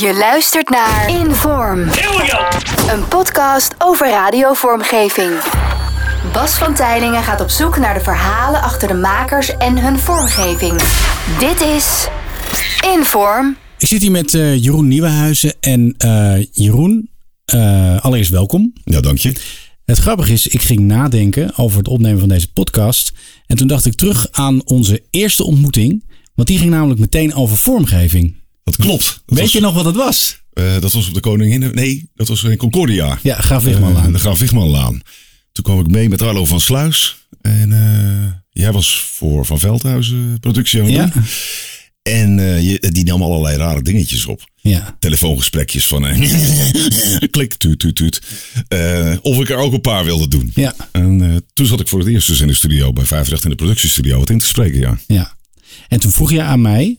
Je luistert naar Inform. Een podcast over radiovormgeving. Bas van Tijlingen gaat op zoek naar de verhalen achter de makers en hun vormgeving. Dit is Inform. Ik zit hier met eh, Jeroen Nieuwenhuizen. En eh, Jeroen, eh, allereerst welkom. Ja, dank je. Het grappige is, ik ging nadenken over het opnemen van deze podcast. En toen dacht ik terug aan onze eerste ontmoeting. Want die ging namelijk meteen over vormgeving. Dat klopt. Dat Weet was, je nog wat het was? eh, dat was op de Koningin. Nee, dat was in Concordia. Ja, Graaf Wigmanlaan. Eh, de Graaf Wigmanlaan. Toen kwam ik mee met Arlo van Sluis. En eh, jij was voor Van Veldhuizen productie aan het Ja. doen. En je, die nam allerlei rare dingetjes op. Ja. Telefoongesprekjes van eh, klik, tuut, tuut, tuut. Of ik er ook een paar wilde doen. Ja. En toen zat ik voor het eerst dus in de studio, bij Vijfrecht in de productiestudio, wat in te spreken, ja. Ja. En toen vroeg je aan mij: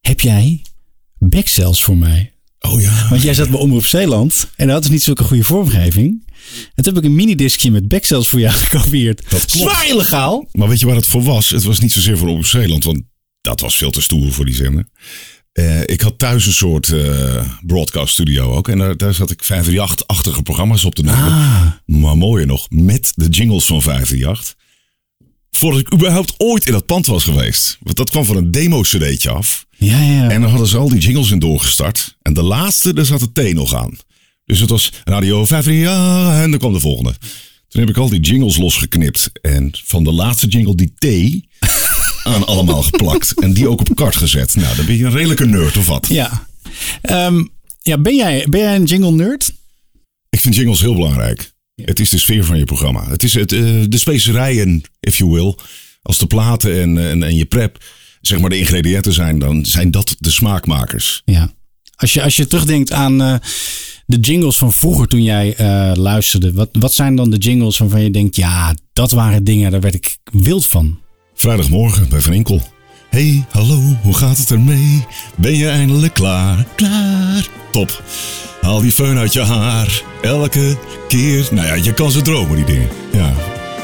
Heb jij backcells voor mij? Oh ja. Want jij zat bij Omroep Zeeland en dat is niet zulke goede vormgeving. En toen heb ik een minidiscje met backcells voor jou gekopieerd. Dat klopt. Zwaar illegaal. Maar weet je waar het voor was? Het was niet zozeer voor Omroep Zeeland, want dat was veel te stoer voor die zender. Eh, ik had thuis een soort eh, broadcast studio ook. En daar, daar zat ik 538-achtige programma's op te nemen. Ah. Maar mooier nog, met de jingles van 538. Voordat ik überhaupt ooit in dat pand was geweest. Want dat kwam van een demo-cd'tje af. Ja, ja. En dan hadden ze al die jingles in doorgestart. En de laatste, daar zat de T nog aan. Dus het was radio 538 en dan kwam de volgende. Toen heb ik al die jingles losgeknipt. En van de laatste jingle die T aan allemaal geplakt. En die ook op kart gezet. Nou, dan ben je een redelijke nerd of wat? Ja. Ehm, ja, ben jij, ben jij een jingle nerd? Ik vind jingles heel belangrijk. Het is de sfeer van je programma. Het is het, eh, de specerijen, if you will. Als de platen en, en, en je prep, zeg maar de ingrediënten zijn, dan zijn dat de smaakmakers. Ja. Als je, als je terugdenkt aan eh, de jingles van vroeger toen jij eh, luisterde. Wat, wat zijn dan de jingles waarvan je denkt, ja, dat waren dingen, daar werd ik wild van. Vrijdagmorgen bij Van Inkel. Hey, hallo, hoe gaat het ermee? Ben je eindelijk klaar? Klaar. Top. Haal die föhn uit je haar. Elke keer. Nou ja, je kan ze dromen, die dingen. Ja,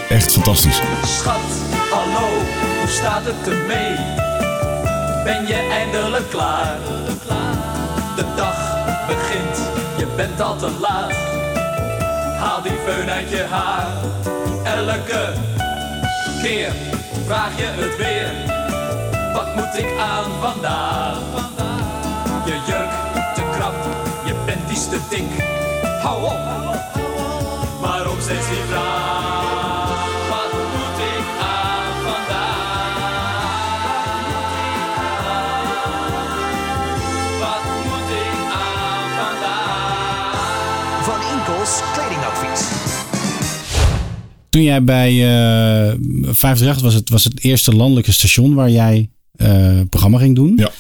echt fantastisch. Schat, hallo, hoe staat het ermee? Ben je eindelijk klaar? De dag begint, je bent al te laat. Haal die föhn uit je haar. Elke keer vraag je het weer. Wat moet ik aan vandaag? Je iets te dik. Hou op, waarom steeds die vraag? Wat moet ik aan vandaag? Wat moet ik aan vandaag? Van Inkels Kledingadvies. Toen jij bij eh 538 was het, was het eerste landelijke station waar jij eh programma ging doen. Ja.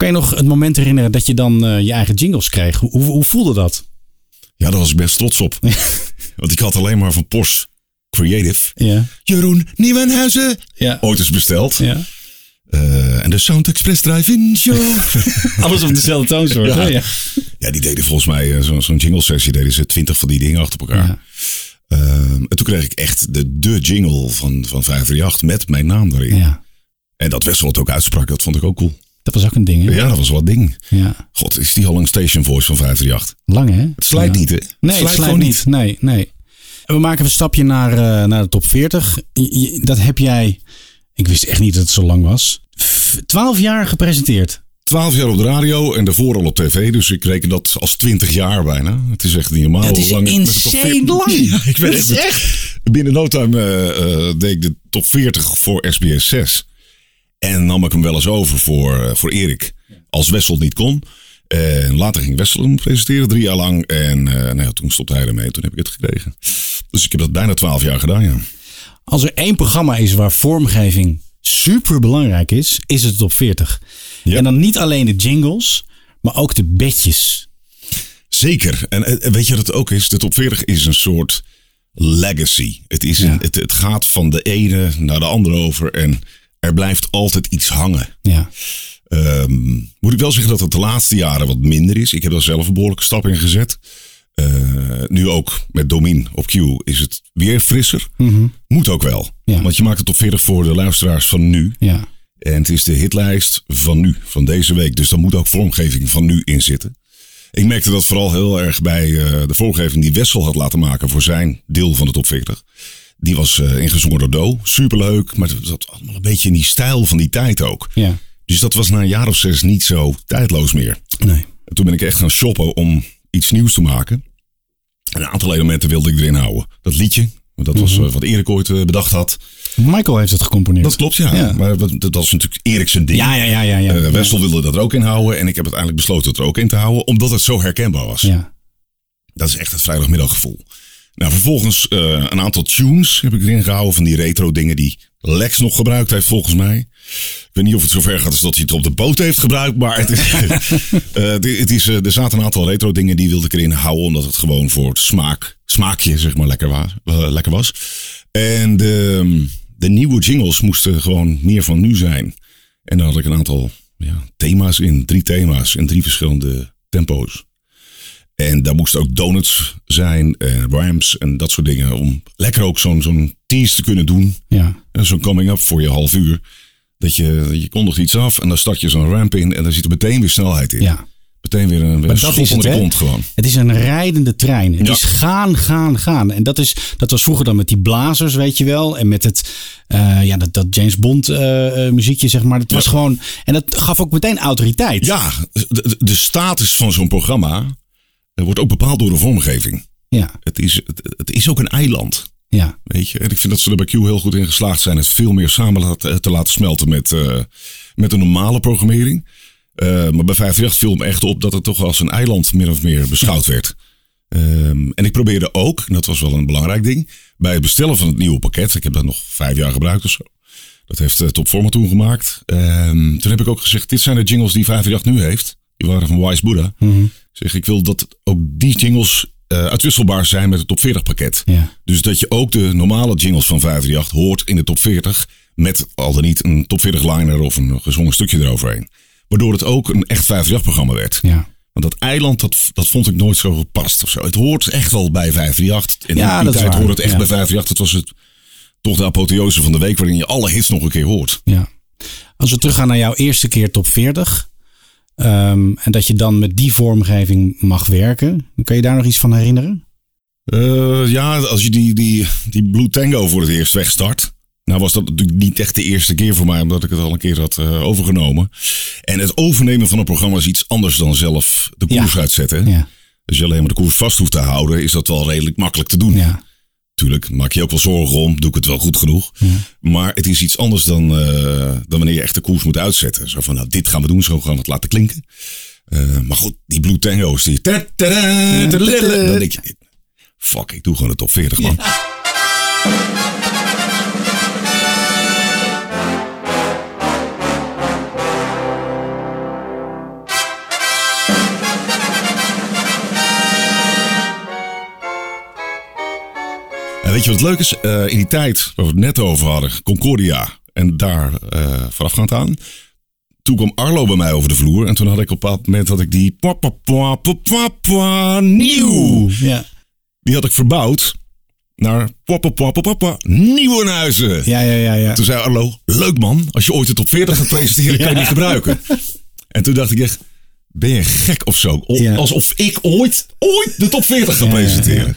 Kan je nog het moment herinneren dat je dan eh, je eigen jingles kreeg? Hoe, hoe, hoe voelde dat? Ja, daar was ik best trots op. Want ik had alleen maar van Porsche Creative. Ja. Jeroen Nieuwenhuizen. Ja. Ooit eens besteld. ja. Eh, en de Sound Express Drive-In Show. Alles op dezelfde toonsoort. Ja. Ja. Ja, die deden volgens mij eh, zo- zo'n jingle sessie. Deden ze twintig van die dingen achter elkaar. Ja. Ehm, en toen kreeg ik echt de, de jingle van, van 538 met mijn naam erin. ja. En dat Wesselot ook uitsprak, dat vond ik ook cool. Dat was ook een ding. Hè? Ja, dat was wel een ding. Ja. God, is die al een station voice van 538? Lang hè? Het slijt Ja. niet, hè? Nee, het slijt gewoon niet. Nee, nee. We maken een stapje naar, eh, naar de top 40. Je- je- Dat heb jij, ik wist echt niet dat het zo lang was, F- 12 jaar gepresenteerd. Twaalf jaar op de radio en daarvoor al op tv. Dus ik reken dat als twintig jaar bijna. Het is echt niet normaal Dat is lang insane 40 lang. Ja, ik weet het. echt. Binnen no time eh, eh, deed ik de top 40 voor SBS 6. En nam ik hem wel eens over voor, eh, voor Erik. Als Wessel niet kon. En later ging Wessel hem presenteren, drie jaar lang. En eh, nou ja, toen stopte hij ermee. Toen heb ik het gekregen. Dus ik heb dat bijna twaalf jaar gedaan, ja. Als er één programma is waar vormgeving super belangrijk is, is het top 40. Ja. En dan niet alleen de jingles, maar ook de bedjes. Zeker. En eh, weet je wat het ook is? De top 40 is een soort legacy. Het, is een, Ja. het, het gaat van de ene naar de andere over. En er blijft altijd iets hangen. Ja. Ehm, moet ik wel zeggen dat het de laatste jaren wat minder is. Ik heb daar zelf een behoorlijke stap in gezet. Eh, nu ook met Domin op Q is het weer frisser. Moet ook wel. Ja. Want je maakt het op 40 voor de luisteraars van nu. Ja. En het is de hitlijst van nu, van deze week. Dus daar moet ook vormgeving van nu in zitten. Ik merkte dat vooral heel erg bij uh, de vormgeving die Wessel had laten maken voor zijn deel van de top 40. Die was uh, ingezongen door Do. Superleuk, maar het zat allemaal een beetje in die stijl van die tijd ook. Ja. Dus dat was na een jaar of zes niet zo tijdloos meer. Nee. En toen ben ik echt gaan shoppen om iets nieuws te maken. En een aantal elementen wilde ik erin houden. Dat liedje, dat was uh, wat Erik ooit uh, bedacht had. Michael heeft het gecomponeerd. Dat klopt, ja. ja. Maar dat, dat, was natuurlijk Erik zijn ding. Ja, ja, ja. ja, ja. Uh, Wessel wilde dat er ook in houden. En ik heb uiteindelijk besloten het er ook in te houden. Omdat het zo herkenbaar was. Ja. Dat is echt het vrijdagmiddaggevoel. Nou, vervolgens uh, een aantal tunes heb ik erin gehouden van die retro dingen die Lex nog gebruikt heeft volgens mij. Ik weet niet of het zover gaat als dat hij het op de boot heeft gebruikt, maar het is, uh, het is, uh, er zaten een aantal retro dingen die wilde ik erin houden omdat het gewoon voor het smaak, smaakje zeg maar lekker was. lekker was. En de, de nieuwe jingles moesten gewoon meer van nu zijn. En daar had ik een aantal ja, thema's in, drie thema's in drie verschillende tempo's. En daar moesten ook donuts zijn, en rhymes en dat soort dingen. Om lekker ook zo'n zo'n tease te kunnen doen. Ja. En zo'n coming up voor je half uur. Dat je, je kondigt iets af en dan start je zo'n ramp in en dan zit er meteen weer snelheid in. Ja. Meteen weer een, weer een schop onder de kont gewoon. Het is een rijdende trein. Het Ja. is gaan, gaan, gaan. En dat, is, dat was vroeger dan met die blazers, weet je wel. En met het, eh, ja, dat, dat James Bond eh, eh, muziekje, zeg maar. Dat was Ja. gewoon, en dat gaf ook meteen autoriteit. Ja, de- de status van zo'n programma eh, wordt ook bepaald door de vormgeving. Ja, Het is, het, het is ook een eiland. ja. Weet je, en ik vind dat ze er bij Q heel goed in geslaagd zijn het veel meer samen te laten smelten met, eh, met de normale programmering. Eh, maar bij 538 viel me echt op dat het toch als een eiland min of meer beschouwd werd. Ehm, en ik probeerde ook, en dat was wel een belangrijk ding, bij het bestellen van het nieuwe pakket. Ik heb dat nog vijf jaar gebruikt of zo. Dat heeft uh, Top Forma toen gemaakt. Ehm, toen heb ik ook gezegd, dit zijn de jingles die 538 nu heeft. Die waren van Wise Buddha. Ik zeg, ik wil dat ook die jingles eh, uitwisselbaar zijn met het top 40 pakket. Ja. Dus dat je ook de normale jingles van 538 hoort in de top 40. Met al dan niet een top 40 liner of een gezongen stukje eroverheen. Waardoor het ook een echt 538 programma werd. ja. Want dat eiland, dat, dat vond ik nooit zo gepast of zo. Het hoort echt wel bij 538. En Ja, in dat die tijd waar. hoorde het echt Ja. bij 538. Het was het, toch de apotheose van de week waarin je alle hits nog een keer hoort. Ja. Als we teruggaan naar jouw eerste keer top 40. Ehm, en dat je dan met die vormgeving mag werken. Kan je daar nog iets van herinneren? Eh, ja, als je die, die, die Blue Tango voor het eerst wegstart. Nou was dat natuurlijk niet echt de eerste keer voor mij, omdat ik het al een keer had eh, overgenomen. En het overnemen van een programma is iets anders dan zelf de koers Ja. uitzetten. Ja. Als je alleen maar de koers vast hoeft te houden, is dat wel redelijk makkelijk te doen. Ja. Tuurlijk, maak je ook wel zorgen om, doe ik het wel goed genoeg. Maar het is iets anders dan, eh, dan wanneer je echt de koers moet uitzetten. Zo van, nou, dit gaan we doen, zo gaan we het laten klinken. Eh, maar goed, die Blue Tango's, die... Dan denk je, fuck, ik doe gewoon de top 40, man. En weet je wat leuk is? Eh, in die tijd waar we het net over hadden, Concordia en daar eh voorafgaand aan. Toen kwam Arlo bij mij over de vloer. En toen had ik op dat moment had ik die pwa, pwa, pwa, nieuw. Ja. Die had ik verbouwd naar pwa, Nieuwenhuizen. Ja, ja, ja, ja. Toen zei Arlo, leuk man, als je ooit de top 40 gaat presenteren, kan je die gebruiken. En toen dacht ik echt, ben je gek of zo? O- Ja. Alsof ik ooit, ooit de top 40 ga Ja, ja.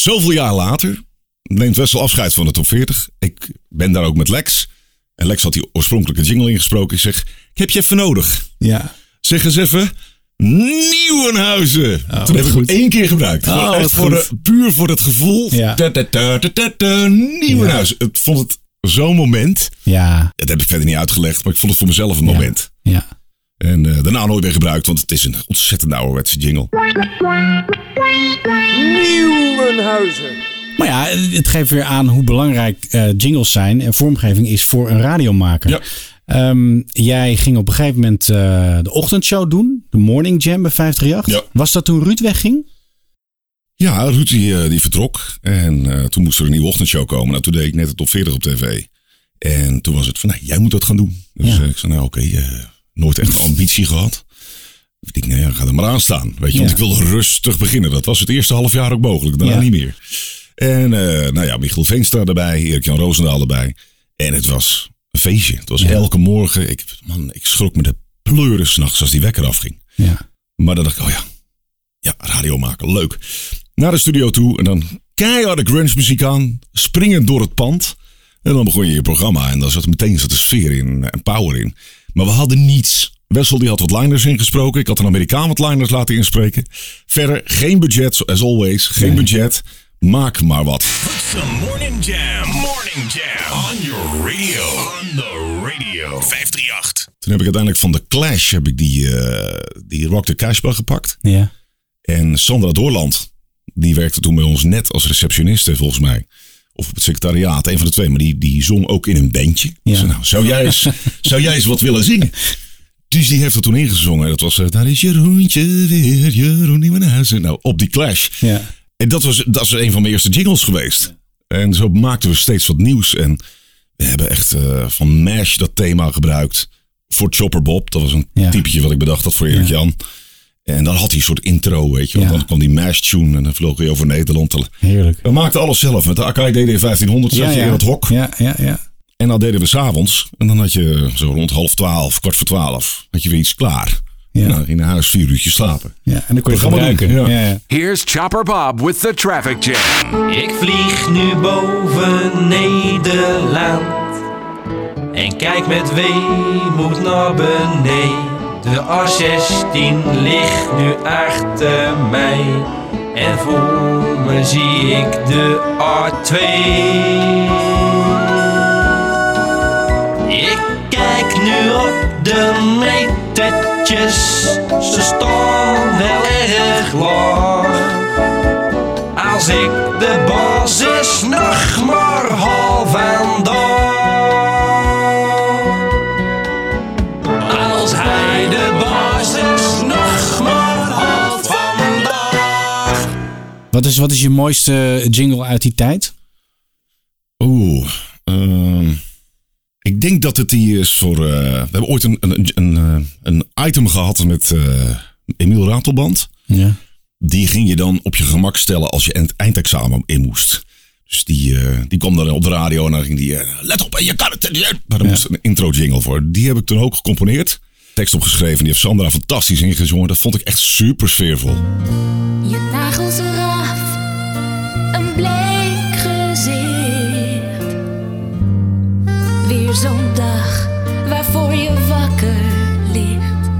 Zoveel jaar later neemt Wessel afscheid van de top 40. Ik ben daar ook met Lex. En Lex had die oorspronkelijke jingle ingesproken. Ik zeg, ik heb je even nodig. Ja. Zeg eens even, Nieuwenhuizen. Toen heb ik hem Oh, goed. één keer gebruikt. Oh, voor de, puur voor het gevoel. Ja. Ta, ta, ta, Nieuwenhuizen. Ik vond het zo'n moment. Ja. Dat heb ik verder niet uitgelegd, maar ik vond het voor mezelf een moment. Ja. En eh, daarna nooit meer gebruikt, want het is een ontzettend ouderwetse jingle. Nieuwenhuizen. Maar ja, het geeft weer aan hoe belangrijk eh, jingles zijn en vormgeving is voor een radiomaker. Ja. Ehm, jij ging op een gegeven moment eh, de ochtendshow doen, de Morning Jam bij 538. Ja. Was dat toen Ruud wegging? Ja, Ruud die, die vertrok. En eh, toen moest er een nieuwe ochtendshow komen. Nou, toen deed ik net de top 40 op tv. En toen was het van, nou, jij moet dat gaan doen. Dus Ja. ik zei, nou oké, eh, nooit echt de ambitie gehad. Ik denk, nou ja, ga er maar aan staan. Weet je, want ik wilde rustig beginnen. Dat was het eerste half jaar ook mogelijk, daarna Ja. niet meer. En eh, nou ja, Michiel Veenstra erbij, Erik-Jan Roosendaal erbij. En het was een feestje. Het was Ja. elke morgen. Ik, man, ik schrok me de pleuren s'nachts als die wekker afging. Ja. Maar dan dacht ik, oh ja, ja, radio maken, leuk. Naar de studio toe en dan keiharde grunge muziek aan, springend door het pand. En dan begon je je programma en dan zat meteen zat er sfeer in en power in. Maar we hadden niets. Wessel die had wat liners ingesproken. Ik had een Amerikaan wat liners laten inspreken. Verder geen budget, as always. Geen budget. Maak maar wat. Some morning jam. Morning jam. On your radio. On the radio. 538. Toen heb ik uiteindelijk van de Clash heb ik die, eh, die Rock the Cashbell gepakt. Ja. En Sandra Doorland, die werkte toen bij ons net als receptioniste volgens mij. Of op het secretariaat, een van de twee. Maar die, die zong ook in een bandje. Ja. Zei, nou, zou, jij eens, zou jij eens wat willen zingen? Dus die heeft er toen ingezongen. Dat was, eh, daar is Jeroentje weer, Jeroen Nieuwenhuizen. Nou, op die Clash. Ja. En dat was, dat is een van mijn eerste jingles geweest. En zo maakten we steeds wat nieuws. En we hebben echt eh, van MASH dat thema gebruikt. Voor Chopper Bob. Dat was een Ja. typetje wat ik bedacht had voor Erik Ja. En dan had hij een soort intro, weet je. Ja. Dan kwam die MASH tune en dan vloog hij over Nederland. Heerlijk. We maakten alles zelf. Met de Akai DD 1500 zat Ja, je ja. in het hok. Ja, ja, ja. En dan deden we s'avonds. En dan had je zo rond half twaalf, kwart voor twaalf. Had je weer iets klaar. Ja. En dan ging je naar huis vier uurtjes slapen. ja. En dan kon je Dat gaan gebruiken. ja. Ja. Ja, Here's Chopper Bob with the traffic jam. Ik vlieg nu boven Nederland en kijk met weemoed naar beneden. De A16 ligt nu achter mij en voor me zie ik de A2. Ik kijk nu op de metertjes, ze staan wel erg laag. Als ik de basis nog maar haal vandaag. Wat, is, wat is je mooiste jingle uit die tijd? Oeh. ehm, ik denk dat het die is voor. eh, we hebben ooit een, een, een, eh, een item gehad met eh Emiel Ratelband. Ja. Die ging je dan op je gemak stellen als je eind- eindexamen in moest. Dus die, eh, die kwam dan op de radio en dan ging die. eh, let op, je kan het. eh, Maar daar moest een intro jingle voor. Die heb ik toen ook gecomponeerd. Tekst opgeschreven. Die heeft Sandra fantastisch ingezongen. Dat vond ik echt super sfeervol. Je nagels eraf, een bleek gezicht. Weer zo'n dag waarvoor je wakker ligt.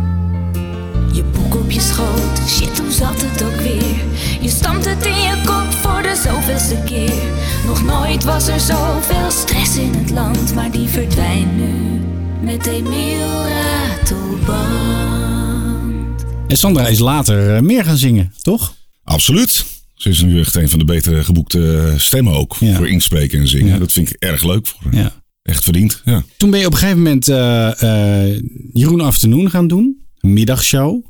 Je boek op je schoot, shit hoe zat het ook weer? Je stampt het in je kop voor de zoveelste keer. Nog nooit was er zoveel stress in het land, maar die verdwijnt nu met Ratelband. En Sandra is later eh, meer gaan zingen, toch? Absoluut. Ze is nu echt een van de betere geboekte stemmen ook. Ja. Voor inspreken en zingen. Ja. Dat vind ik erg leuk voor haar. Ja. Echt verdiend. Ja. Toen ben je op een gegeven moment eh, eh, Jeroen Afternoon gaan doen. Een middagshow.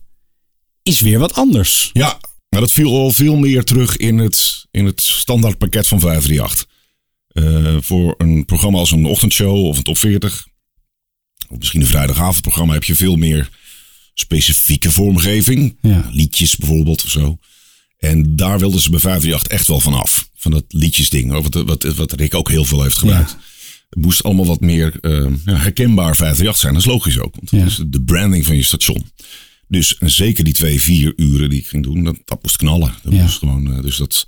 Is weer wat anders. Ja, maar dat viel al veel meer terug in het, in het standaard pakket van 538. Eh, voor een programma als een ochtendshow of een top 40. Of misschien een vrijdagavondprogramma heb je veel meer specifieke vormgeving. Ja. Liedjes bijvoorbeeld of zo. En daar wilden ze bij 538 echt wel van af. Van dat liedjesding. Wat, wat, wat Rick ook heel veel heeft gebruikt. Ja. Het moest allemaal wat meer ja, herkenbaar 538 zijn. Dat is logisch ook. Want Ja. dat is de branding van je station. Dus en zeker die twee, vier uren die ik ging doen, dat, dat moest knallen. Dat Ja. moest gewoon, eh, dus dat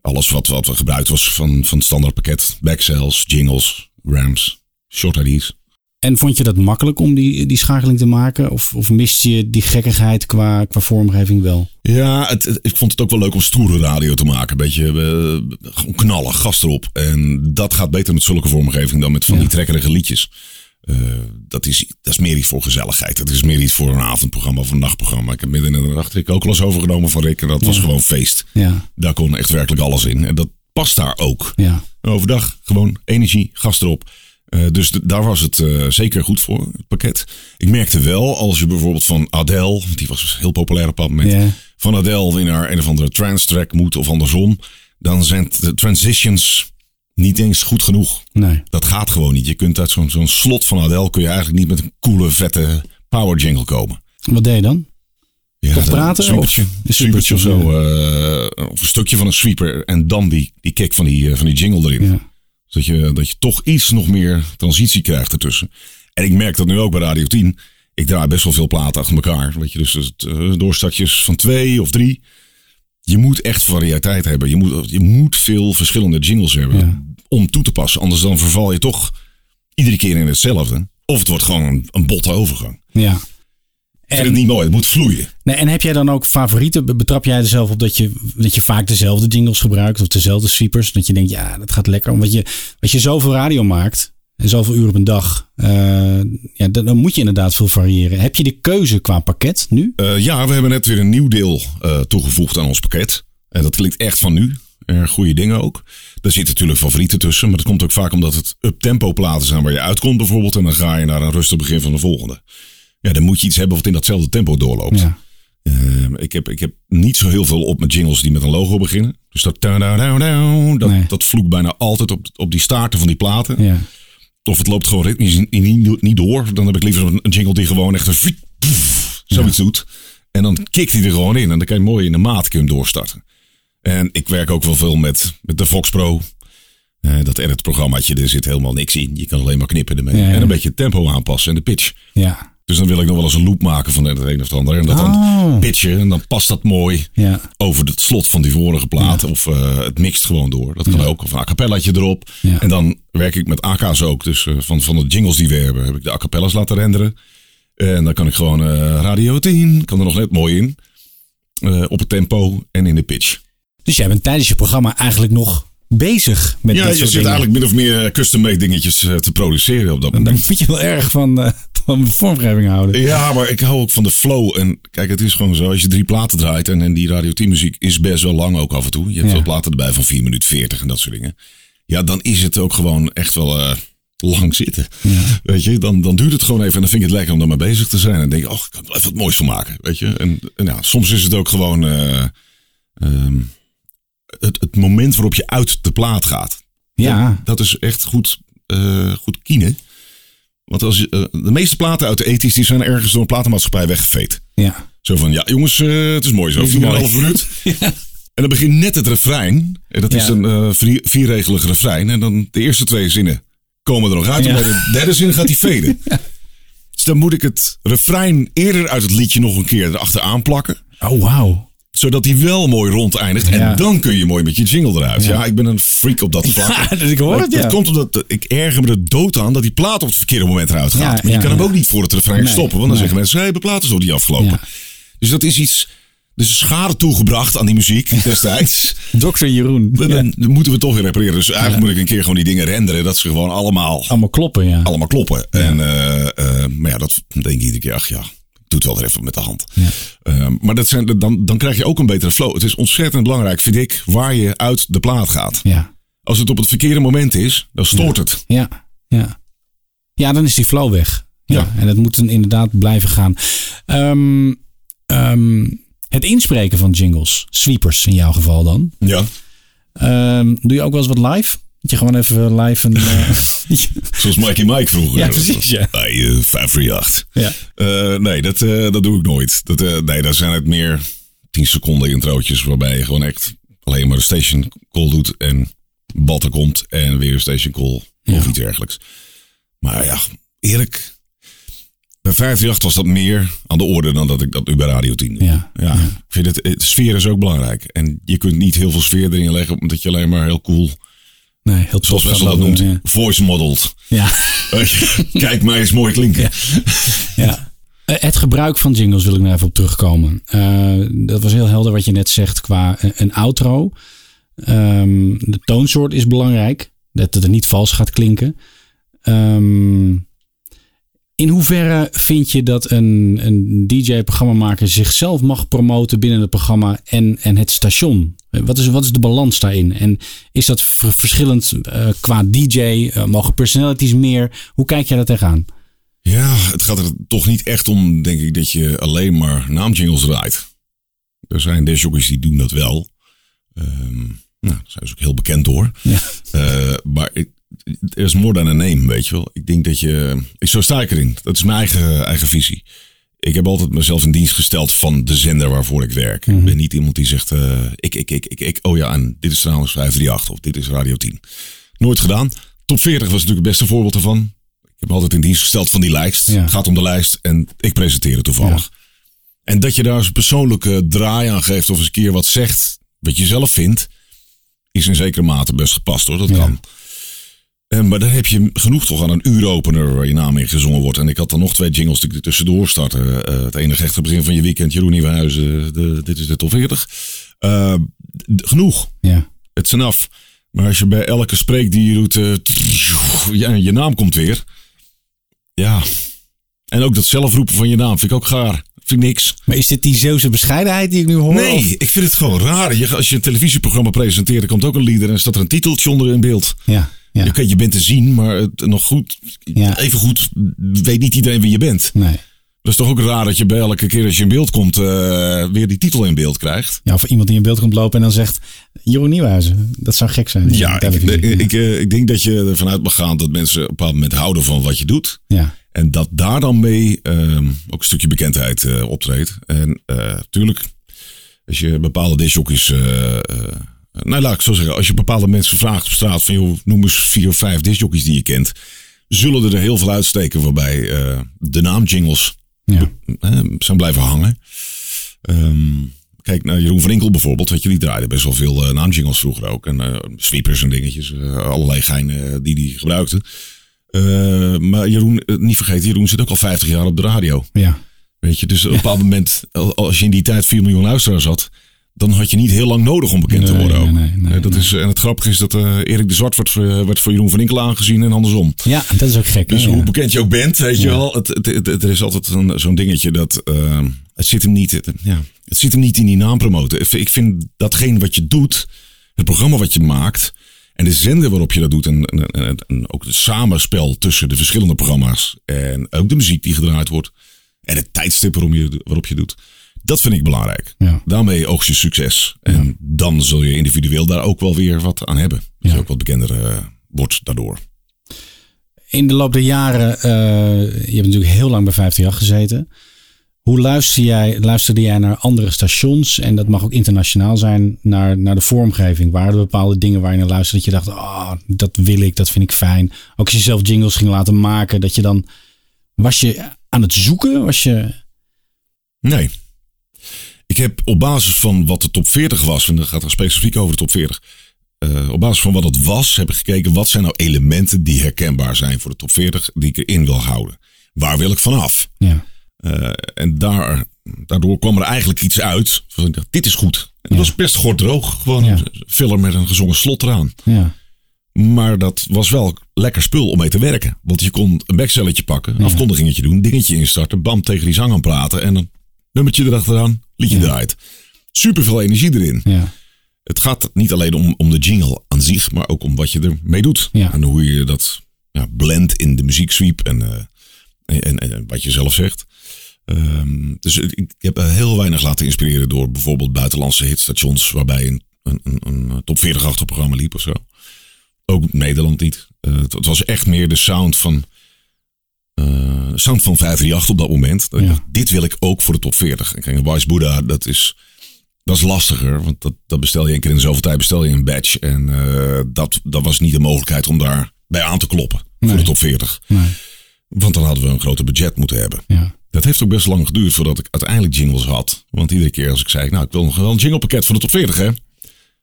alles wat, wat we gebruikt was van, van standaard pakket. Backcells, jingles, rams, short ID's. En vond je dat makkelijk om die, die schakeling te maken? Of, of mist je die gekkigheid qua, qua vormgeving wel? Ja, het, het- ik vond het ook wel leuk om stoere radio te maken. Een beetje gewoon knallen, gas erop. En dat gaat beter met zulke vormgeving dan met van Ja. die trekkerige liedjes. Eh, dat, is, dat is meer iets voor gezelligheid. Dat is meer iets voor een avondprogramma of een nachtprogramma. Ik heb midden in de nacht ik ook eens overgenomen van Rick. En dat was gewoon feest. Ja, Daar kon echt werkelijk alles in. En dat past daar ook. ja. Overdag gewoon energie, gas erop. Eh, dus daar was het eh, zeker goed voor, het pakket. Ik merkte wel, als je bijvoorbeeld van Adele, die was heel populair op dat moment, van Adele weer naar een of andere trance track moet of andersom, dan zijn de transitions niet eens goed genoeg. Nee. Dat gaat gewoon niet. Je kunt uit zo'n zo'n slot van Adele kun je eigenlijk niet met een coole, vette power jingle komen. Wat deed je dan? Ja, Toch dan praten, Een sweepertje. of- Een sweepertje of zo. eh, of een stukje van een sweeper. En dan die, die kick van die, eh, van die jingle erin. Ja. Zodat je, dat je toch iets nog meer transitie krijgt ertussen. En ik merk dat nu ook bij Radio 10. Ik draai best wel veel platen achter elkaar. Weet je, dus het, eh, doorstartjes van twee of drie. Je moet echt variëteit hebben. Je moet, je moet veel verschillende jingles hebben Ja. om toe te passen. Anders dan verval je toch iedere keer in hetzelfde. Of het wordt gewoon een, een botte overgang. Ja. Ik vind het niet mooi. Het moet vloeien. Nee, en heb jij dan ook favorieten? Be- Betrap jij er zelf op dat je, dat je vaak dezelfde jingles gebruikt of dezelfde sweepers? Dat je denkt, ja, dat gaat lekker. Omdat je, als je zoveel radio maakt en zoveel uur op een dag, eh, ja, dan, dan moet je inderdaad veel variëren. Heb je de keuze qua pakket nu? Eh, ja, we hebben net weer een nieuw deel eh, toegevoegd aan ons pakket. En dat klinkt echt van nu. Goede dingen ook. Er zitten natuurlijk favorieten tussen. Maar dat komt ook vaak omdat het up-tempo platen zijn waar je uitkomt bijvoorbeeld. En dan ga je naar een rustig begin van de volgende. Ja, dan moet je iets hebben wat in datzelfde tempo doorloopt. Ja. Eh, ik, heb, ik heb niet zo heel veel op met jingles die met een logo beginnen. Dus dat, dat, Nee. dat vloekt bijna altijd op, op die staarten van die platen. Ja. Of het loopt gewoon ritmisch niet, door. Dan heb ik liever een, jingle die gewoon echt een zoiets doet. En dan kikt hij er gewoon in. En dan kan je mooi in de maat kun je hem doorstarten. En ik werk ook wel veel met, met de Fox Pro. Eh, dat edit-programmaatje, er zit helemaal niks in. Je kan alleen maar knippen ermee. Ja, ja. En een beetje tempo aanpassen en de pitch. Ja. Dus dan wil ik nog wel eens een loop maken van het een of het ander. En dat Oh. dan pitchen. En dan past dat mooi Ja. over het slot van die vorige plaat. Of eh, het mixt gewoon door. Dat kan ook. Of een a cappellaatje erop. En dan werk ik met AK's ook. Dus eh, van, van de jingles die we hebben, heb ik de a cappella's laten renderen. En dan kan ik gewoon eh, Radio 10, kan er nog net mooi in. Op het tempo en in de pitch. Dus jij bent tijdens je programma eigenlijk nog bezig met Ja, dit je zit dingen. eigenlijk min of meer custom-made dingetjes eh, te produceren op dat Dan moment. moet je wel erg van, eh, van vormgeving houden. Ja, maar ik hou ook van de flow. En kijk, het is gewoon zo. Als je drie platen draait. En, en die Radio 10 muziek is best wel lang ook af en toe. Je hebt Ja. veel platen erbij van 4 minuten 40 en dat soort dingen. Ja, dan is het ook gewoon echt wel eh, lang zitten. Weet je, dan, dan duurt het gewoon even. En dan vind ik het lekker om daarmee bezig te zijn. En dan denk ik, oh, ik kan er wel even wat moois van maken. Weet je. En, en ja, soms is het ook gewoon eh, ehm, het, het moment waarop je uit de plaat gaat. Ja. Dat is echt goed, eh goed kiezen. Want als je, eh, de meeste platen uit de ethisch die zijn ergens door een platenmaatschappij weggeveed. Ja. Zo van, ja jongens, eh, het is mooi zo. Het is mooi. 4,5 minuut. En dan begint net het refrein. En dat is een vier, vierregelig refrein. En dan de eerste twee zinnen komen er nog uit. Ja. En bij de derde zin gaat die veden. Dus dan moet ik het refrein eerder uit het liedje nog een keer erachteraan plakken. Oh, wauw. Zodat die wel mooi rond eindigt. Ja. En dan kun je mooi met je jingle eruit. Ja, ik ben een freak op dat vlak. Ja, dus ik hoor het, Dat ja. komt omdat ik erger me er dood aan dat die plaat op het verkeerde moment eruit gaat. Maar je kan hem ook niet voor het refrein Nee, stoppen. Want dan nee. zeggen mensen, hé, hey, de plaat is nog niet afgelopen. Dus dat is iets... Is schade toegebracht aan die muziek destijds. Dr. Jeroen. Dan, Ja. dan moeten we toch weer repareren. Dus eigenlijk moet ik een keer gewoon die dingen renderen. Dat ze gewoon allemaal, Allemaal kloppen, ja. allemaal kloppen. En, eh, eh, maar ja, dat denk ik iedere keer. Ach ja, doet wel even met de hand. Eh, maar dat zijn, dan, dan krijg je ook een betere flow. Het is ontzettend belangrijk, vind ik, waar je uit de plaat gaat. Ja. Als het op het verkeerde moment is, dan stoort het. Ja. Ja. Ja, dan is die flow weg. Ja. Ja. En dat moet dan inderdaad blijven gaan. Ehm, ehm, het inspreken van jingles, sweepers in jouw geval dan. Ja. Ehm, doe je ook wel eens wat live? Dat je gewoon even live een... eh, Zoals Mikey Mike vroeger. Ja, precies, ja. Bij eh, 538. ja. Eh, nee, dat, eh, dat doe ik nooit. Dat, eh, nee, daar zijn het meer 10 seconden introotjes waarbij je gewoon echt alleen maar de station call doet en batter komt en weer een station call of iets dergelijks. Maar ja, eerlijk, bij 538 was dat meer aan de orde dan dat ik dat nu bij Radio 10 doe. Ja, ja. Ik vind het, het, sfeer is ook belangrijk. En je kunt niet heel veel sfeer erin leggen omdat je alleen maar heel cool, Nee, heel zoals Wessel dat noemt, voice modeled. Ja. Kijk mij eens mooi klinken. Ja. Eh, Het gebruik van jingles wil ik nog even op terugkomen. Eh, dat was heel helder wat je net zegt qua eh, een outro. Ehm, de toonsoort is belangrijk. Dat het er niet vals gaat klinken. Ehm, in hoeverre vind je dat een, een DJ-programmamaker zichzelf mag promoten binnen het programma en, en het station? Wat is, wat is de balans daarin? En is dat ver- verschillend eh, qua DJ? Eh, mogen personalities meer? Hoe kijk jij daar tegenaan? Ja, het gaat er toch niet echt om, denk ik, dat je alleen maar naamjingles draait. Er zijn discjockeys die doen dat wel. Ehm, nou, daar zijn ze ook heel bekend door. Ja. Eh, maar er is more than a name, weet je wel. Ik denk dat je... Ik, zo sta ik erin. Dat is mijn eigen, eigen visie. Ik heb altijd mezelf in dienst gesteld van de zender waarvoor ik werk. Ik ben niet iemand die zegt, eh, ik, ik, ik, ik, ik, oh ja, en dit is trouwens 538 of dit is Radio 10. Nooit gedaan. Top 40 was natuurlijk het beste voorbeeld ervan. Ik heb altijd in dienst gesteld van die lijst. Ja. Het gaat om de lijst en ik presenteer het toevallig. En dat je daar eens een persoonlijke draai aan geeft of eens een keer wat zegt wat je zelf vindt, is in zekere mate best gepast hoor. Dat Ja. kan. En, maar daar heb je genoeg toch aan een uuropener waar je naam in gezongen wordt. En ik had dan nog twee jingles die ik er tussendoor starten. Eh, het enige echte begin van je weekend, Jeroen Nieuwenhuizen, de, dit is de top 40. Eh, genoeg. Ja. Het is af. Maar als je bij elke spreek die je doet, eh, ja, je naam komt weer. Ja. En ook dat zelfroepen van je naam vind ik ook gaar. Vind ik niks. Maar is dit die Zeeuwse bescheidenheid die ik nu hoor? Nee, ik vind het gewoon raar. Je, als je een televisieprogramma presenteert, er komt ook een lieder en staat er een titeltje onder in beeld. Ja. Ja. Oké, je bent te zien, maar het, nog goed, Ja. even goed weet niet iedereen wie je bent. Nee. Dat is toch ook raar dat je bij elke keer als je in beeld komt, eh, weer die titel in beeld krijgt. Ja, of iemand die in beeld komt lopen en dan zegt Jeroen Nieuwhuizen. Dat zou gek zijn. Ja, ik, ik, eh, ik denk dat je ervan uit mag gaan dat mensen op een bepaald moment houden van wat je doet. ja. En dat daar dan mee ehm, ook een stukje bekendheid eh, optreedt. En eh tuurlijk, als je bepaalde discjockeys... nou, laat ik zo zeggen. Als je bepaalde mensen vraagt op straat van... Joh, noem eens vier of vijf discjockeys die je kent. Zullen er heel veel uitsteken waarbij eh, de naamjingles Ja. eh, zijn blijven hangen. Ehm, kijk naar Jeroen van Inkel bijvoorbeeld. Weet je, die draaide best wel veel eh, naamjingles vroeger ook. En eh, sweepers en dingetjes. allerlei geinen die die gebruikte. Eh, maar Jeroen, niet vergeten, Jeroen zit ook al 50 jaar op de radio. Ja. Weet je, dus op een bepaald moment, al- als je in die tijd 4 miljoen luisteraars had, dan had je niet heel lang nodig om bekend te worden ook. nee, nee, nee, dat Is, en het grappige is dat eh, Erik de Zwart wordt, werd voor Jeroen van Inkel aangezien en andersom. ja, dat is ook gek. Dus hè? hoe Ja. bekend je ook bent, weet je wel, het, het, het- het- er is altijd zo'n dingetje dat eh, het zit hem niet, ja, het zit hem niet in die naam promoten. Ik vind- Ik vind datgene wat je doet, het programma wat je maakt en de zender waarop je dat doet en, en, en, en ook het samenspel tussen de verschillende programma's en ook de muziek die gedraaid wordt en het tijdstip waarom je, waarop je doet. Dat vind ik belangrijk. Ja. Daarmee oogst je succes. En dan zul je individueel daar ook wel weer wat aan hebben. Dat Ja. je ook wat bekender eh, wordt daardoor. In de loop der jaren, eh, je hebt natuurlijk heel lang bij 538 gezeten. Hoe luister jij, luisterde jij naar andere stations? En dat mag ook internationaal zijn, naar, naar de vormgeving. Waren er bepaalde dingen waar je naar luisterde dat je dacht, ah, dat wil ik, dat vind ik fijn. Ook als je zelf jingles ging laten maken, dat je dan, was je aan het zoeken? Was je, Nee. Ik heb op basis van wat de top 40 was, en dat gaat er specifiek over de top 40. eh, op basis van wat het was, heb ik gekeken wat zijn nou elementen die herkenbaar zijn voor de top 40, die ik erin wil houden. Waar wil ik vanaf? ja, Eh, en daar, daardoor kwam er eigenlijk iets uit. Van, dit is goed. En dat was best gordroog. Gewoon Ja. een filler met een gezongen slot eraan. ja, Maar dat was wel lekker spul om mee te werken. Want je kon een backcelletje pakken, een afkondigingetje doen, dingetje instarten, bam tegen die zang aan praten en een nummertje erachteraan, liedje draait. Super veel energie erin. ja, Het gaat niet alleen om, om de jingle aan zich, maar ook om wat je ermee doet. Ja. En hoe je dat ja, blendt in de muzieksweep en, eh, en, en, en wat je zelf zegt. Ehm, dus ik, heb heel weinig laten inspireren door bijvoorbeeld buitenlandse hitstations, waarbij een, een, een, een top 40 achtig programma liep of zo. Ook Nederland niet. Eh, het, het was echt meer de sound van. Eh, sound van 538 op dat moment. Dat ik Ja. dacht, dit wil ik ook voor de top 40. En kijk, een Wise Buddha, dat is, dat is lastiger. Want dat, dat bestel je één keer in de zoveel tijd bestel je een badge. En eh, dat, dat was niet de mogelijkheid om daar bij aan te kloppen voor de top 40. nee, Want dan hadden we een groter budget moeten hebben. ja, Dat heeft ook best lang geduurd voordat ik uiteindelijk jingles had. Want iedere keer als ik zei, nou ik wil nog wel een jinglepakket voor de top 40 hè.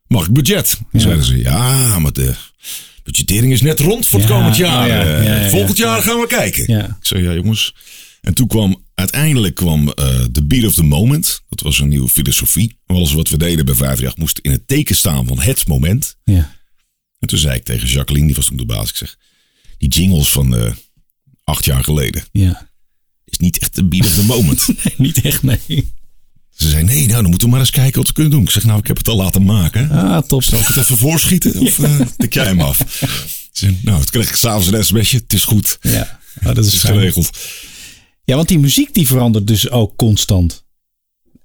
Mag ik budget? Dan zeiden ze, ja maar de budgettering is net rond voor het komend jaar. ja, Eh. Volgend jaar gaan we kijken. Ik zei, ja jongens. En toen kwam, uiteindelijk kwam eh The Beat of the Moment. Dat was een nieuwe filosofie. Alles wat we deden bij 538 moest in het teken staan van het moment. ja, En toen zei ik tegen Jacqueline, die was toen de baas. Ik zeg, die jingles van eh, acht jaar geleden ja. is niet echt de beat of the moment. Nee, niet echt, nee. Ze zei, nee, nou dan moeten we maar eens kijken wat we kunnen doen. Ik zeg, nou ik heb het al laten maken. Ah, top. Zal ik het even voorschieten of eh tik jij hem af? Zei, nou, het kreeg ik s'avonds een sms'je. Het is goed. Ja, oh, dat is geregeld. Ja, want die muziek die verandert dus ook constant.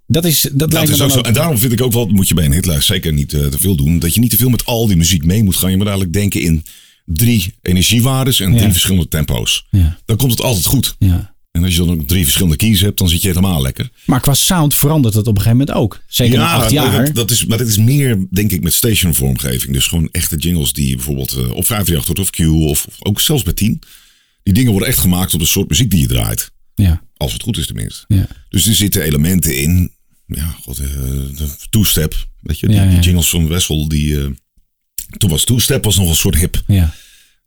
Dat is, dat, Dat is ook zo. ook- En daarom vind ik ook wel, moet je bij een hitlijst zeker niet eh, te veel doen. Dat je niet te veel met al die muziek mee moet gaan. Je moet eigenlijk denken in drie energiewaardes en drie Ja. verschillende tempo's. Ja, Dan komt het altijd goed. ja. En als je dan ook drie verschillende keys hebt, dan zit je helemaal lekker. Maar qua sound verandert het op een gegeven moment ook. Zeker na acht jaar. Dat, dat is, maar dat is meer, denk ik, met station vormgeving. Dus gewoon echte jingles die bijvoorbeeld eh, op 538 wordt of Q of, of ook zelfs bij 10. Die dingen worden echt gemaakt op de soort muziek die je draait. ja. Als het goed is tenminste. Ja. Dus er zitten elementen in. Ja, god, eh, de two-step. Weet je, die, Ja, ja. die jingles van Wessel, die... eh, toen was two-step was nog een soort hip. Ja.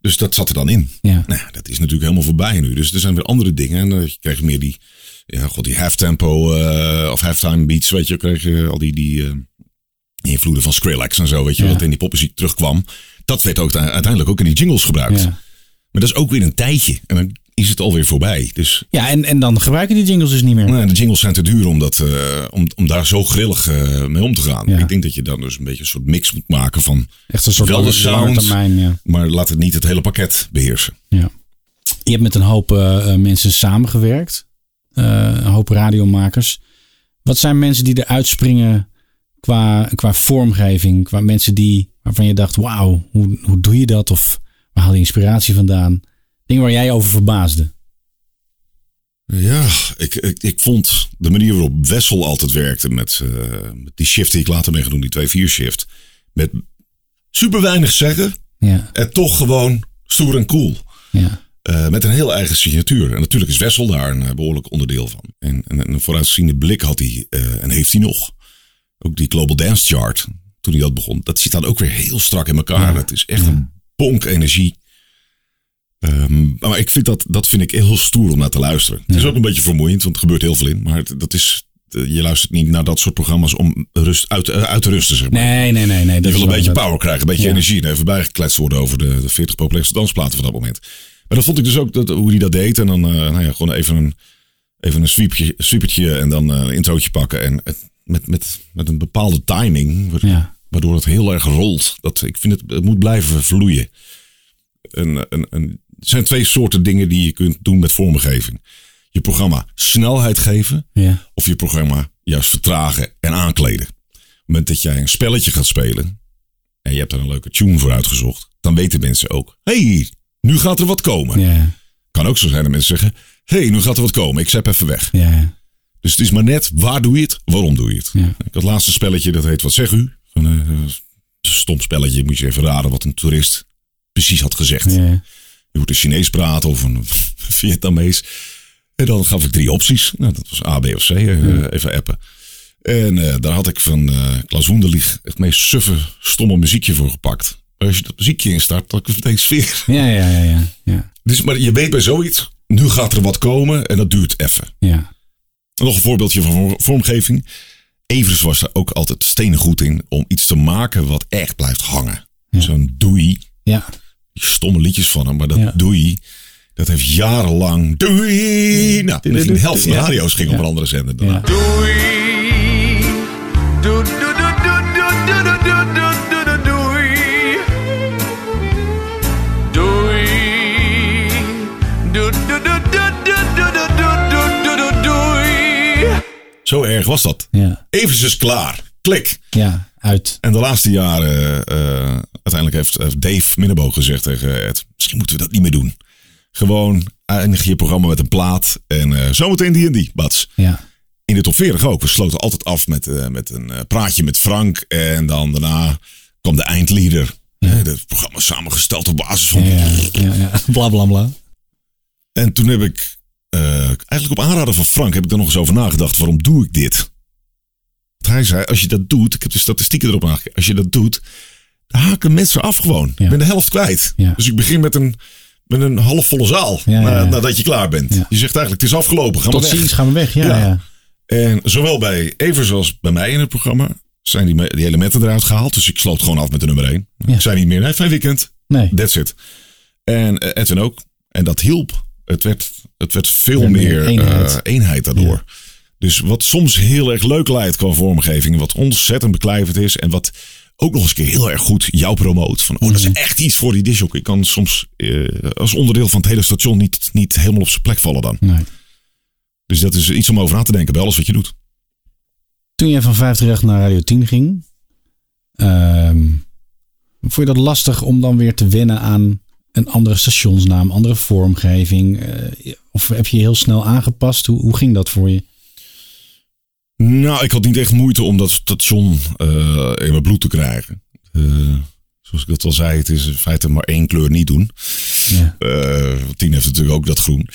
Dus dat zat er dan in. Ja. Nou, dat is natuurlijk helemaal voorbij nu. Dus er zijn weer andere dingen. En dan krijg je meer die, ja, god, die half-tempo eh, of halftime beats. Weet je, krijg je al die, die eh, invloeden van Skrillex en zo. Weet je, Ja. wat in die popmuziek terugkwam. Dat werd ook uiteindelijk ook in die jingles gebruikt. Ja. Maar dat is ook weer een tijdje. En dan is het alweer voorbij. Dus Ja, en, en dan gebruiken die jingles dus niet meer. nou, de jingles zijn te duur om, dat, eh, om, om daar zo grillig eh, mee om te gaan. Ja. Ik denk dat je dan dus een beetje een soort mix moet maken van Echt een soort wel de sound, termijn. Ja. maar laat het niet het hele pakket beheersen. Ja. Je hebt met een hoop eh, mensen samengewerkt. Een hoop radiomakers. Wat zijn mensen die eruit springen qua, qua vormgeving? Qua mensen die, waarvan je dacht, wauw, hoe, hoe doe je dat? Of waar haal je inspiratie vandaan? Dingen waar jij over verbaasde. Ja, ik, ik, ik vond de manier waarop Wessel altijd werkte met, eh, met die shift die ik later ben gaan doen, die 2-4 shift. Met super weinig zeggen Ja, en toch gewoon stoer en cool. ja, Eh, met een heel eigen signatuur. En natuurlijk is Wessel daar een eh, behoorlijk onderdeel van. En, en een vooruitziende blik had hij en heeft hij nog. Ook die Global Dance Chart, toen hij dat begon. Dat zit dan ook weer heel strak in elkaar. Het is echt een bonk energie. Ehm, maar ik vind dat, dat vind ik heel stoer om naar te luisteren. Het is ook een beetje vermoeiend, want er gebeurt heel veel in. Maar het- dat is, je luistert niet naar dat soort programma's om rust, uit, eh, uit te rusten, zeg maar. Nee, nee, nee. nee Je dat wil een beetje dat- power krijgen, een beetje Ja. energie. En even bijgekletst worden over de, de 40 populairste dansplaten van dat moment. Maar dan vond ik dus ook dat, hoe hij dat deed. En dan eh, nou ja, gewoon even een, even een sweepje, sweepertje en dan eh, een introotje pakken. En het, met, met, met een bepaalde timing, Ja. waardoor het heel erg rolt. Dat, ik vind het, het moet blijven vloeien. Een, een, een, er zijn twee soorten dingen die je kunt doen met vormgeving. Je programma snelheid geven Ja, of je programma juist vertragen en aankleden. Op het moment dat jij een spelletje gaat spelen en je hebt er een leuke tune voor uitgezocht, dan weten mensen ook, hey, nu gaat er wat komen. ja, Kan ook zo zijn dat mensen zeggen, hey, nu gaat er wat komen, ik zet even weg. ja. Dus het is maar net, waar doe je het, waarom doe je het? Ja. Ik had het laatste spelletje, dat heet Wat zeg u? Een eh, stom spelletje, moet je even raden wat een toerist precies had gezegd. ja. Je moet een Chinees praten of een Vietnamees. En dan gaf ik drie opties. Nou, dat was A, B of C. eh, Even appen. En eh, daar had ik van eh Klaas Wunderlich het meest suffe, stomme muziekje voor gepakt. Maar als je dat muziekje instart, dan is meteen sfeer. Ja, ja, ja, ja, ja, Dus, maar je weet bij zoiets, nu gaat er wat komen en dat duurt even. ja. Nog een voorbeeldje van vorm- vormgeving. Evers was er ook altijd stenen goed in om iets te maken wat echt blijft hangen. Zo'n doei. ja stomme liedjes van hem, maar dat doei. Dat heeft jarenlang doei. Nou, de helft van de radio's ging op een andere zender. Daarna. Doei. Doei. Zo erg was dat. Ja. Even is klaar. Klik. Ja uit. En de laatste jaren, eh, uiteindelijk heeft, heeft Dave Minnebo gezegd tegen Ed, misschien moeten we dat niet meer doen. Gewoon eindig je programma met een plaat en eh, zometeen die en die, bats. Ja, In de top 40 ook. We sloten altijd af met, eh, met een praatje met Frank. En dan daarna kwam de eindleader. Hè, Het programma samengesteld op basis van... ja, ja, ja. Bla, bla, bla. En toen heb ik, eigenlijk op aanraden van Frank, heb ik er nog eens over nagedacht. Waarom doe ik dit? Hij zei, als je dat doet, ik heb de statistieken erop nagekeken. Als je dat doet, dan haken mensen af gewoon. Ja. Ik ben de helft kwijt. Ja. Dus ik begin met een, met een halfvolle zaal. Ja, ja, na- ja. nadat je klaar bent. Je zegt eigenlijk, het is afgelopen. Ga Tot maar weg. ziens, gaan we weg. Ja. En zowel bij Evers als bij mij in het programma zijn die, die elementen eruit gehaald. Dus ik sloot gewoon af met de nummer 1. Ja. Ik zei niet meer, nee, fijn weekend. Nee. That's it. En eh, Edwin ook. En dat hielp. Het werd, het werd veel meer meer eenheid. eenheid daardoor. Dus wat soms heel erg leuk lijkt qua vormgeving. Wat ontzettend beklijvend is. En wat ook nog eens een keer heel erg goed jou promoot. Van, oh, dat Mhm. is echt iets voor die disjockey. Ik kan soms eh, als onderdeel van het hele station niet, niet helemaal op zijn plek vallen dan. Nee. Dus dat is iets om over na te denken bij alles wat je doet. Toen jij van 538 naar Radio 10 ging, ehm, vond je dat lastig om dan weer te wennen aan een andere stationsnaam, andere vormgeving? Eh, of heb je je heel snel aangepast? Hoe, hoe ging dat voor je? Nou, ik had niet echt moeite om dat station eh, in mijn bloed te krijgen. Eh, zoals ik dat al zei, het is in feite maar één kleur niet doen. Ja. Want Tien heeft natuurlijk ook dat groen.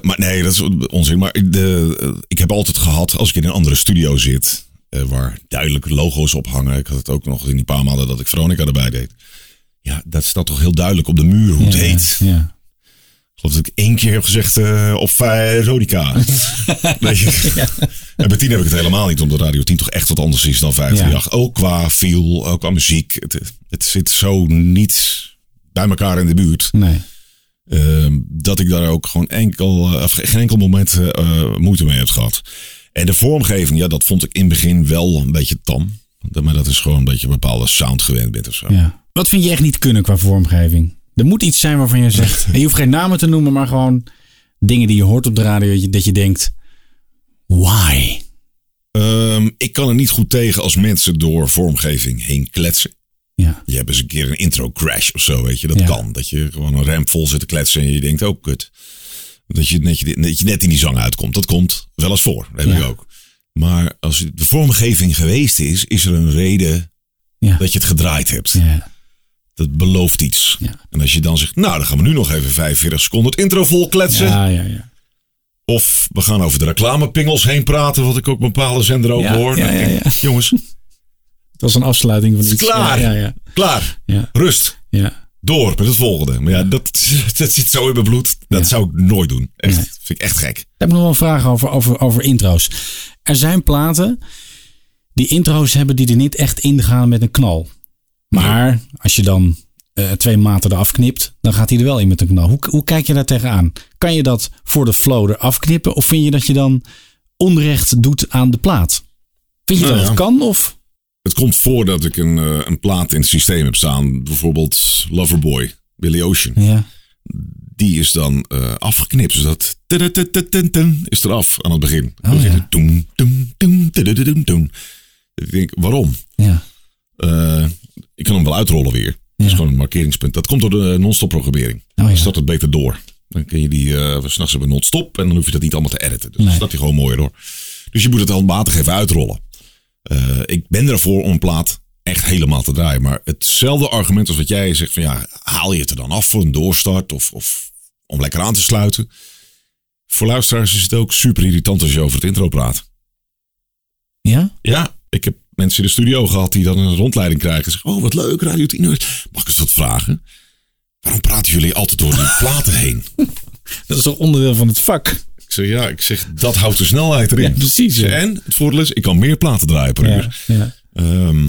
Maar nee, dat is onzin. Maar de, ik heb altijd gehad, als ik in een andere studio zit, waar duidelijk logo's op hangen. Ik had het ook nog in die paar maanden dat ik Veronica erbij deed. Ja, dat staat toch heel duidelijk op de muur hoe het Ja, heet. Ja. Geloof dat ik één keer heb gezegd eh, op. Weet je? En bij 10 heb ik het helemaal niet, omdat Radio 10 toch echt wat anders is dan 538. Ook qua feel, ook qua muziek. Het, het zit zo niet bij elkaar in de buurt. Nee. Ehm, dat ik daar ook gewoon enkel, eh, geen enkel moment eh, moeite mee heb gehad. En de vormgeving, ja, dat vond ik in het begin wel een beetje tam. Maar dat is gewoon een beetje een bepaalde sound gewend bent of zo. Ja. Wat vind je echt niet kunnen qua vormgeving? Er moet iets zijn waarvan je zegt. en je hoeft geen namen te noemen, maar gewoon dingen die je hoort op de radio. dat je- denkt: why? Ehm, ik kan er niet goed tegen als mensen door vormgeving heen kletsen. Ja. Je hebt eens een keer een intro crash of zo, weet je. Dat Ja. kan. Dat je gewoon een rem vol zit te kletsen en je denkt, oh kut. Dat je, net, je, dat je net in die zang uitkomt. Dat komt wel eens voor. Dat heb Ja. ik ook. Maar als de vormgeving geweest is, is er een reden Ja. dat je het gedraaid hebt. Ja. Dat belooft iets. Ja. En als je dan zegt, nou dan gaan we nu nog even 45 seconden het intro vol kletsen. Ja, ja, ja. Of we gaan over de reclamepingels heen praten, wat ik ook bepaalde zender ook Ja, hoor. ja, denk ja. Jongens, Dat was een afsluiting van is iets. klaar. Ja, ja, klaar. ja. Rust. ja. door met het volgende. Maar ja, dat, dat zit zo in mijn bloed. Dat zou ik nooit doen. Echt, Nee. vind ik echt gek. Ik heb nog wel een vraag over, over, over intro's. Er zijn platen die intro's hebben die er niet echt ingaan met een knal. Maar als je dan eh, twee maten eraf knipt, dan gaat hij er wel in met een knal. Hoe, hoe kijk je daar tegenaan? Kan je dat voor de flow eraf knippen? Of vind je dat je dan onrecht doet aan de plaat? Vind je Nou dat ja. het kan? Of? Het komt voor dat ik een, eh, een plaat in het systeem heb staan. Bijvoorbeeld Loverboy, Billy Ocean. Ja. Die is dan eh, afgeknipt. Dus dat is eraf aan het begin. Oh, ja. Ik denk, waarom? Ja. Eh, ik kan hem wel uitrollen weer. Dat is gewoon een markeringspunt. Dat komt door de non-stop programmering. Oh, ja. Dan staat het beter door. Dan kun je die eh s'nachts hebben non-stop en dan hoef je dat niet allemaal te editen. Dus dan Nee. staat hij gewoon mooier door. Dus je moet het handmatig even uitrollen. Eh, ik ben ervoor om een plaat echt helemaal te draaien. Maar hetzelfde argument als wat jij zegt van ja, haal je het er dan af voor een doorstart of, of om lekker aan te sluiten. Voor luisteraars is het ook super irritant als je over het intro praat. Ja? Ja, ik heb mensen in de studio gehad die dan een rondleiding krijgen. En zeggen, oh wat leuk, Radio 10 uur. Mag ik eens wat vragen? Waarom praten jullie altijd door die platen heen? Dat is toch onderdeel van het vak? Ik zeg, ja, ik zeg, dat houdt de snelheid erin. Ja, precies, zeg, ja. En het voordeel is, ik kan meer platen draaien per uur. Ja. ja. Ehm,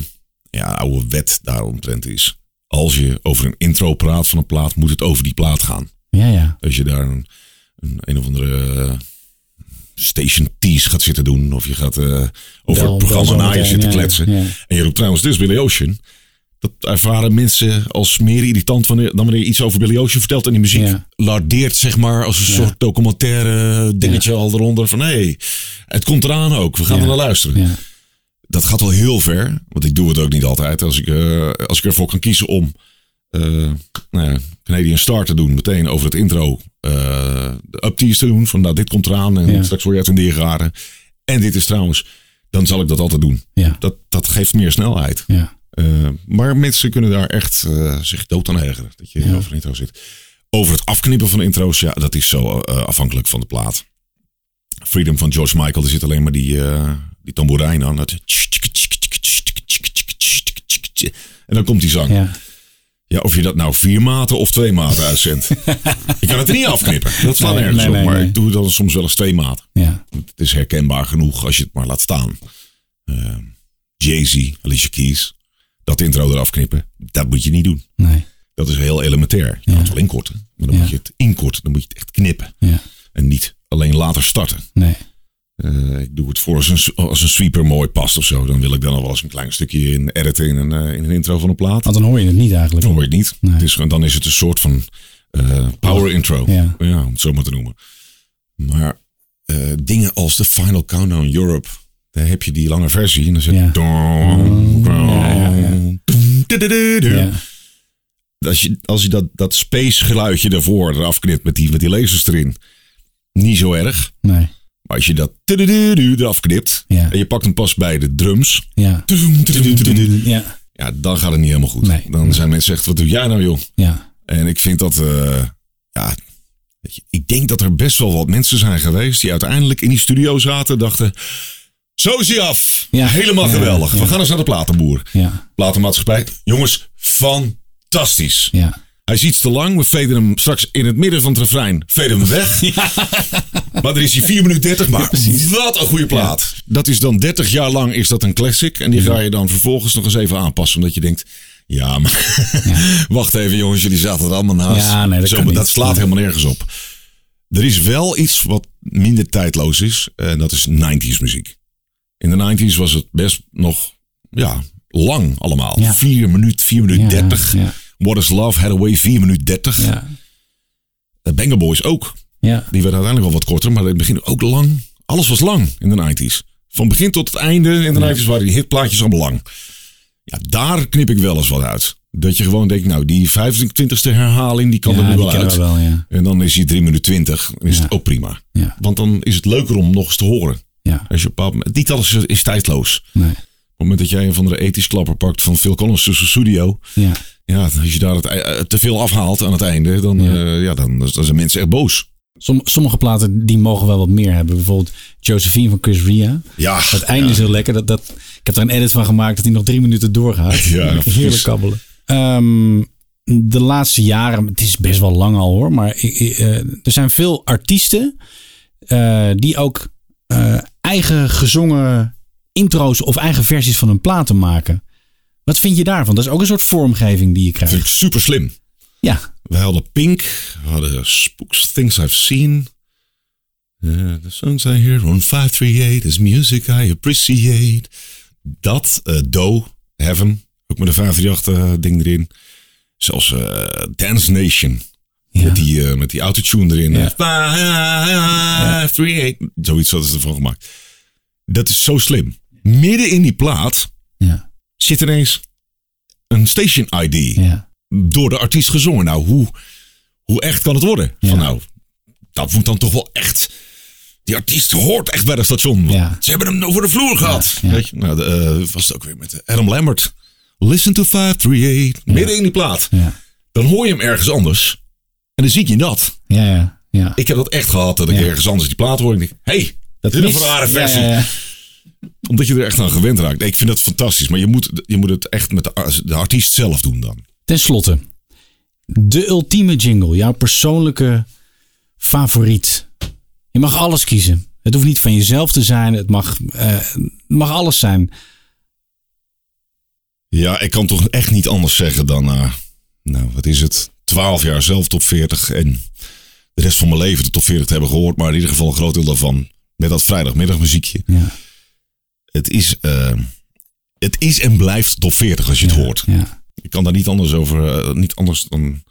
ja, oude wet daaromtrent is. Als je over een intro praat van een plaat, moet het over die plaat gaan. Ja, ja. Als je daar een, een, een of andere station tease gaat zitten doen. Of je gaat eh, over het programma bel zo na je meteen, zitten ja, kletsen. ja. En je roept trouwens, is Billy Ocean. Dat ervaren mensen als meer irritant dan wanneer je iets over Billy Ocean vertelt. En die muziek Ja. lardeert zeg maar als een soort documentaire dingetje al eronder. Van hé, hey, het komt eraan ook. We gaan er naar luisteren dat gaat al heel ver. Want ik doe het ook niet altijd. Als ik, eh, als ik ervoor kan kiezen om eh nou ja, Canadian Star te doen. Meteen over het intro. eh de uptease te doen. Van nou dit komt eraan. En Ja. straks word je uit een diergaren. En dit is trouwens. Dan zal ik dat altijd doen. Ja. Dat, dat geeft meer snelheid. Ja. Eh, maar mensen kunnen daar echt zich dood aan ergeren. Dat je over een intro zit. Over het afknippen van intro's. Ja, dat is zo afhankelijk van de plaat. Freedom van George Michael. Er zit alleen maar die, die tamboerijn aan. Dat en dan komt die zang. Ja. Ja. of je dat nou vier maten of twee maten uitzendt. je kan het er niet afknippen. Dat slaat Nee, nergens nee, op. nee, maar nee. ik doe dan soms wel eens twee maten. Ja. Het is herkenbaar genoeg als je het maar laat staan. Eh, Jay-Z, Alicia Keys. Dat intro eraf knippen. Dat moet je niet doen. Nee. Dat is heel elementair. Je kan het wel inkorten. Maar dan Ja. moet je het inkorten. Dan moet je het echt knippen. Ja. En niet alleen later starten. Nee. Eh, ik doe het voor als een, als een sweeper mooi past of zo. Dan wil ik dan nog wel eens een klein stukje in editen in een, eh, in een intro van een plaat. Want dan hoor je het niet eigenlijk. Dan hoor je het niet. Nee. Het is, dan is het een soort van eh, power intro. Ja. om het zo maar te noemen. Maar dingen als de Final Countdown Europe. Daar heb je die lange versie. En dan zit Ja. Ja. als je, als je dat, dat space geluidje ervoor eraf knipt met die, met die lasers erin, niet zo erg. Nee. Maar als je dat eraf knipt en je pakt hem pas bij de drums, Ja. Ja. ja, dan gaat het niet helemaal goed. Nee. Dan zijn mensen echt, wat doe jij nou joh? Ja. En ik vind dat, eh, ja, weet je, ik denk dat er best wel wat mensen zijn geweest die uiteindelijk in die studio zaten en dachten, zo is hij af. Ja. Helemaal Ja, geweldig. ja. We gaan eens naar de platenboer. Ja. Platenmaatschappij. Jongens, fantastisch. Ja. Hij is iets te lang. We veden hem straks in het midden van het refrein. Veden hem weg. Maar er is hij 4 minuten 30. Maar wat een goede plaat. Dat is dan 30 jaar lang is dat een classic. En die ga je dan vervolgens nog eens even aanpassen. Omdat je denkt. Ja, maar wacht even jongens. Jullie zaten er allemaal naast. Ja, nee, dat Zo, maar dat slaat helemaal nergens op. Er is wel iets wat minder tijdloos is. En dat is 90s muziek. In de 90s was het best nog ja, lang allemaal. Ja. 4 minuten, 4 minuten Ja, 30. ja. What is Love, Hathaway, 4 minuten 30. Ja. De Banger Boys ook. Ja. Die werden uiteindelijk wel wat korter, maar in het begin ook lang. Alles was lang in de 90s. Van begin tot het einde in de 90s waren die hitplaatjes allemaal lang. Ja, daar knip ik wel eens wat uit. Dat je gewoon denkt, nou, die 25ste herhaling, die kan Ja, er nu wel uit. wel, ja. En dan is die 3 minuten 20, dan is Ja. het ook prima. Ja. Want dan is het leuker om nog eens te horen. Ja. Als je op niet alles is, is tijdloos. Nee. Op het moment dat jij een van de ethisch klapper pakt van Phil Collins' studio. Ja. Ja, als je daar het, eh, te veel afhaalt aan het einde, dan, Ja. ja. ja, dan, dan zijn mensen echt boos. Som- sommige platen die mogen wel wat meer hebben. Bijvoorbeeld Josephine van Chris Ria. Ja, Het einde ja. is heel lekker. Dat, dat, ik heb er een edit van gemaakt dat hij nog drie minuten doorgaat. Ja, Heerlijk kabbelen. Ehm, de laatste jaren, het is best wel lang al hoor. Maar eh, er zijn veel artiesten eh, die ook eh, eigen gezongen intro's of eigen versies van hun platen maken. Wat vind je daarvan? Dat is ook een soort vormgeving die je vind krijgt. ik super slim. Ja, We hadden Pink, we hadden Spooks, Things I've Seen. Uh, the songs I hear on 538 is music I appreciate. Dat, eh Do, Heaven, ook met een 538 eh, ding erin. Zelfs eh, Dance Nation. Ja. Met die, eh, met die autotune erin. Ja. 538. Zoiets hadden ze ervan gemaakt. Dat is zo slim. Midden in die plaat ja, zit ineens een station ID ja. door de artiest gezongen. Nou, hoe, hoe echt kan het worden? Ja. Van nou, dat moet dan toch wel echt. Die artiest hoort echt bij het station. Ze hebben hem over de vloer gehad. Weet je? Nou, de, eh, was het ook weer met Adam Lambert. Listen to 538. Midden in die plaat. Ja, Dan hoor je hem ergens anders. En dan zie je dat. ja, ja. ja. Ik heb dat echt gehad. Dat ik ergens anders die plaat hoor. En ik denk, hey, dat is een rare Ja, versie. Omdat je er echt aan gewend raakt. Ik vind dat fantastisch. Maar je moet, je moet het echt met de, de artiest zelf doen dan. Ten slotte, de ultieme jingle, jouw persoonlijke favoriet. Je mag alles kiezen. Het hoeft niet van jezelf te zijn. Het mag, eh, mag alles zijn. Ja, ik kan toch echt niet anders zeggen dan, eh, nou, wat is het? 12 jaar zelf top 40 en de rest van mijn leven de top 40 te hebben gehoord. Maar in ieder geval een groot deel daarvan met dat vrijdagmiddagmuziekje. Ja, Het is, eh, het is en blijft top 40 als je het hoort. ja, Ik kan daar niet anders over, eh, niet anders dan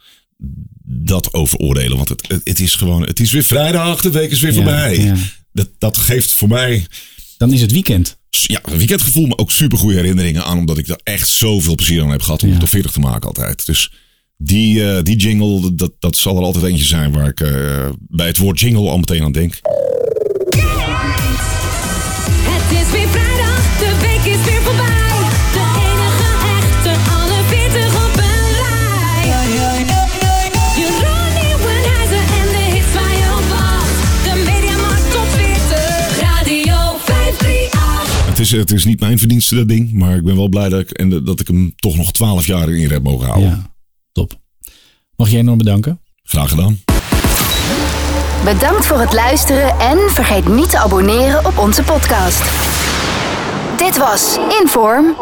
dat over oordelen. Want het, het, het is gewoon, het is weer vrijdag, de week is weer Ja, voorbij. Dat, dat geeft voor mij Dan is het weekend. ja, een weekendgevoel, maar ook super goede herinneringen aan. Omdat ik daar echt zoveel plezier aan heb gehad om top 40 te maken altijd. Dus die, eh, die jingle, dat, dat zal er altijd eentje zijn waar ik bij het woord jingle al meteen aan denk. Is, het is niet mijn verdienste dat ding, maar ik ben wel blij dat ik, en dat ik hem toch nog 12 jaar in heb mogen houden. Ja, top. Mag jij enorm bedanken? Graag gedaan. Bedankt voor het luisteren en vergeet niet te abonneren op onze podcast. Dit was Inform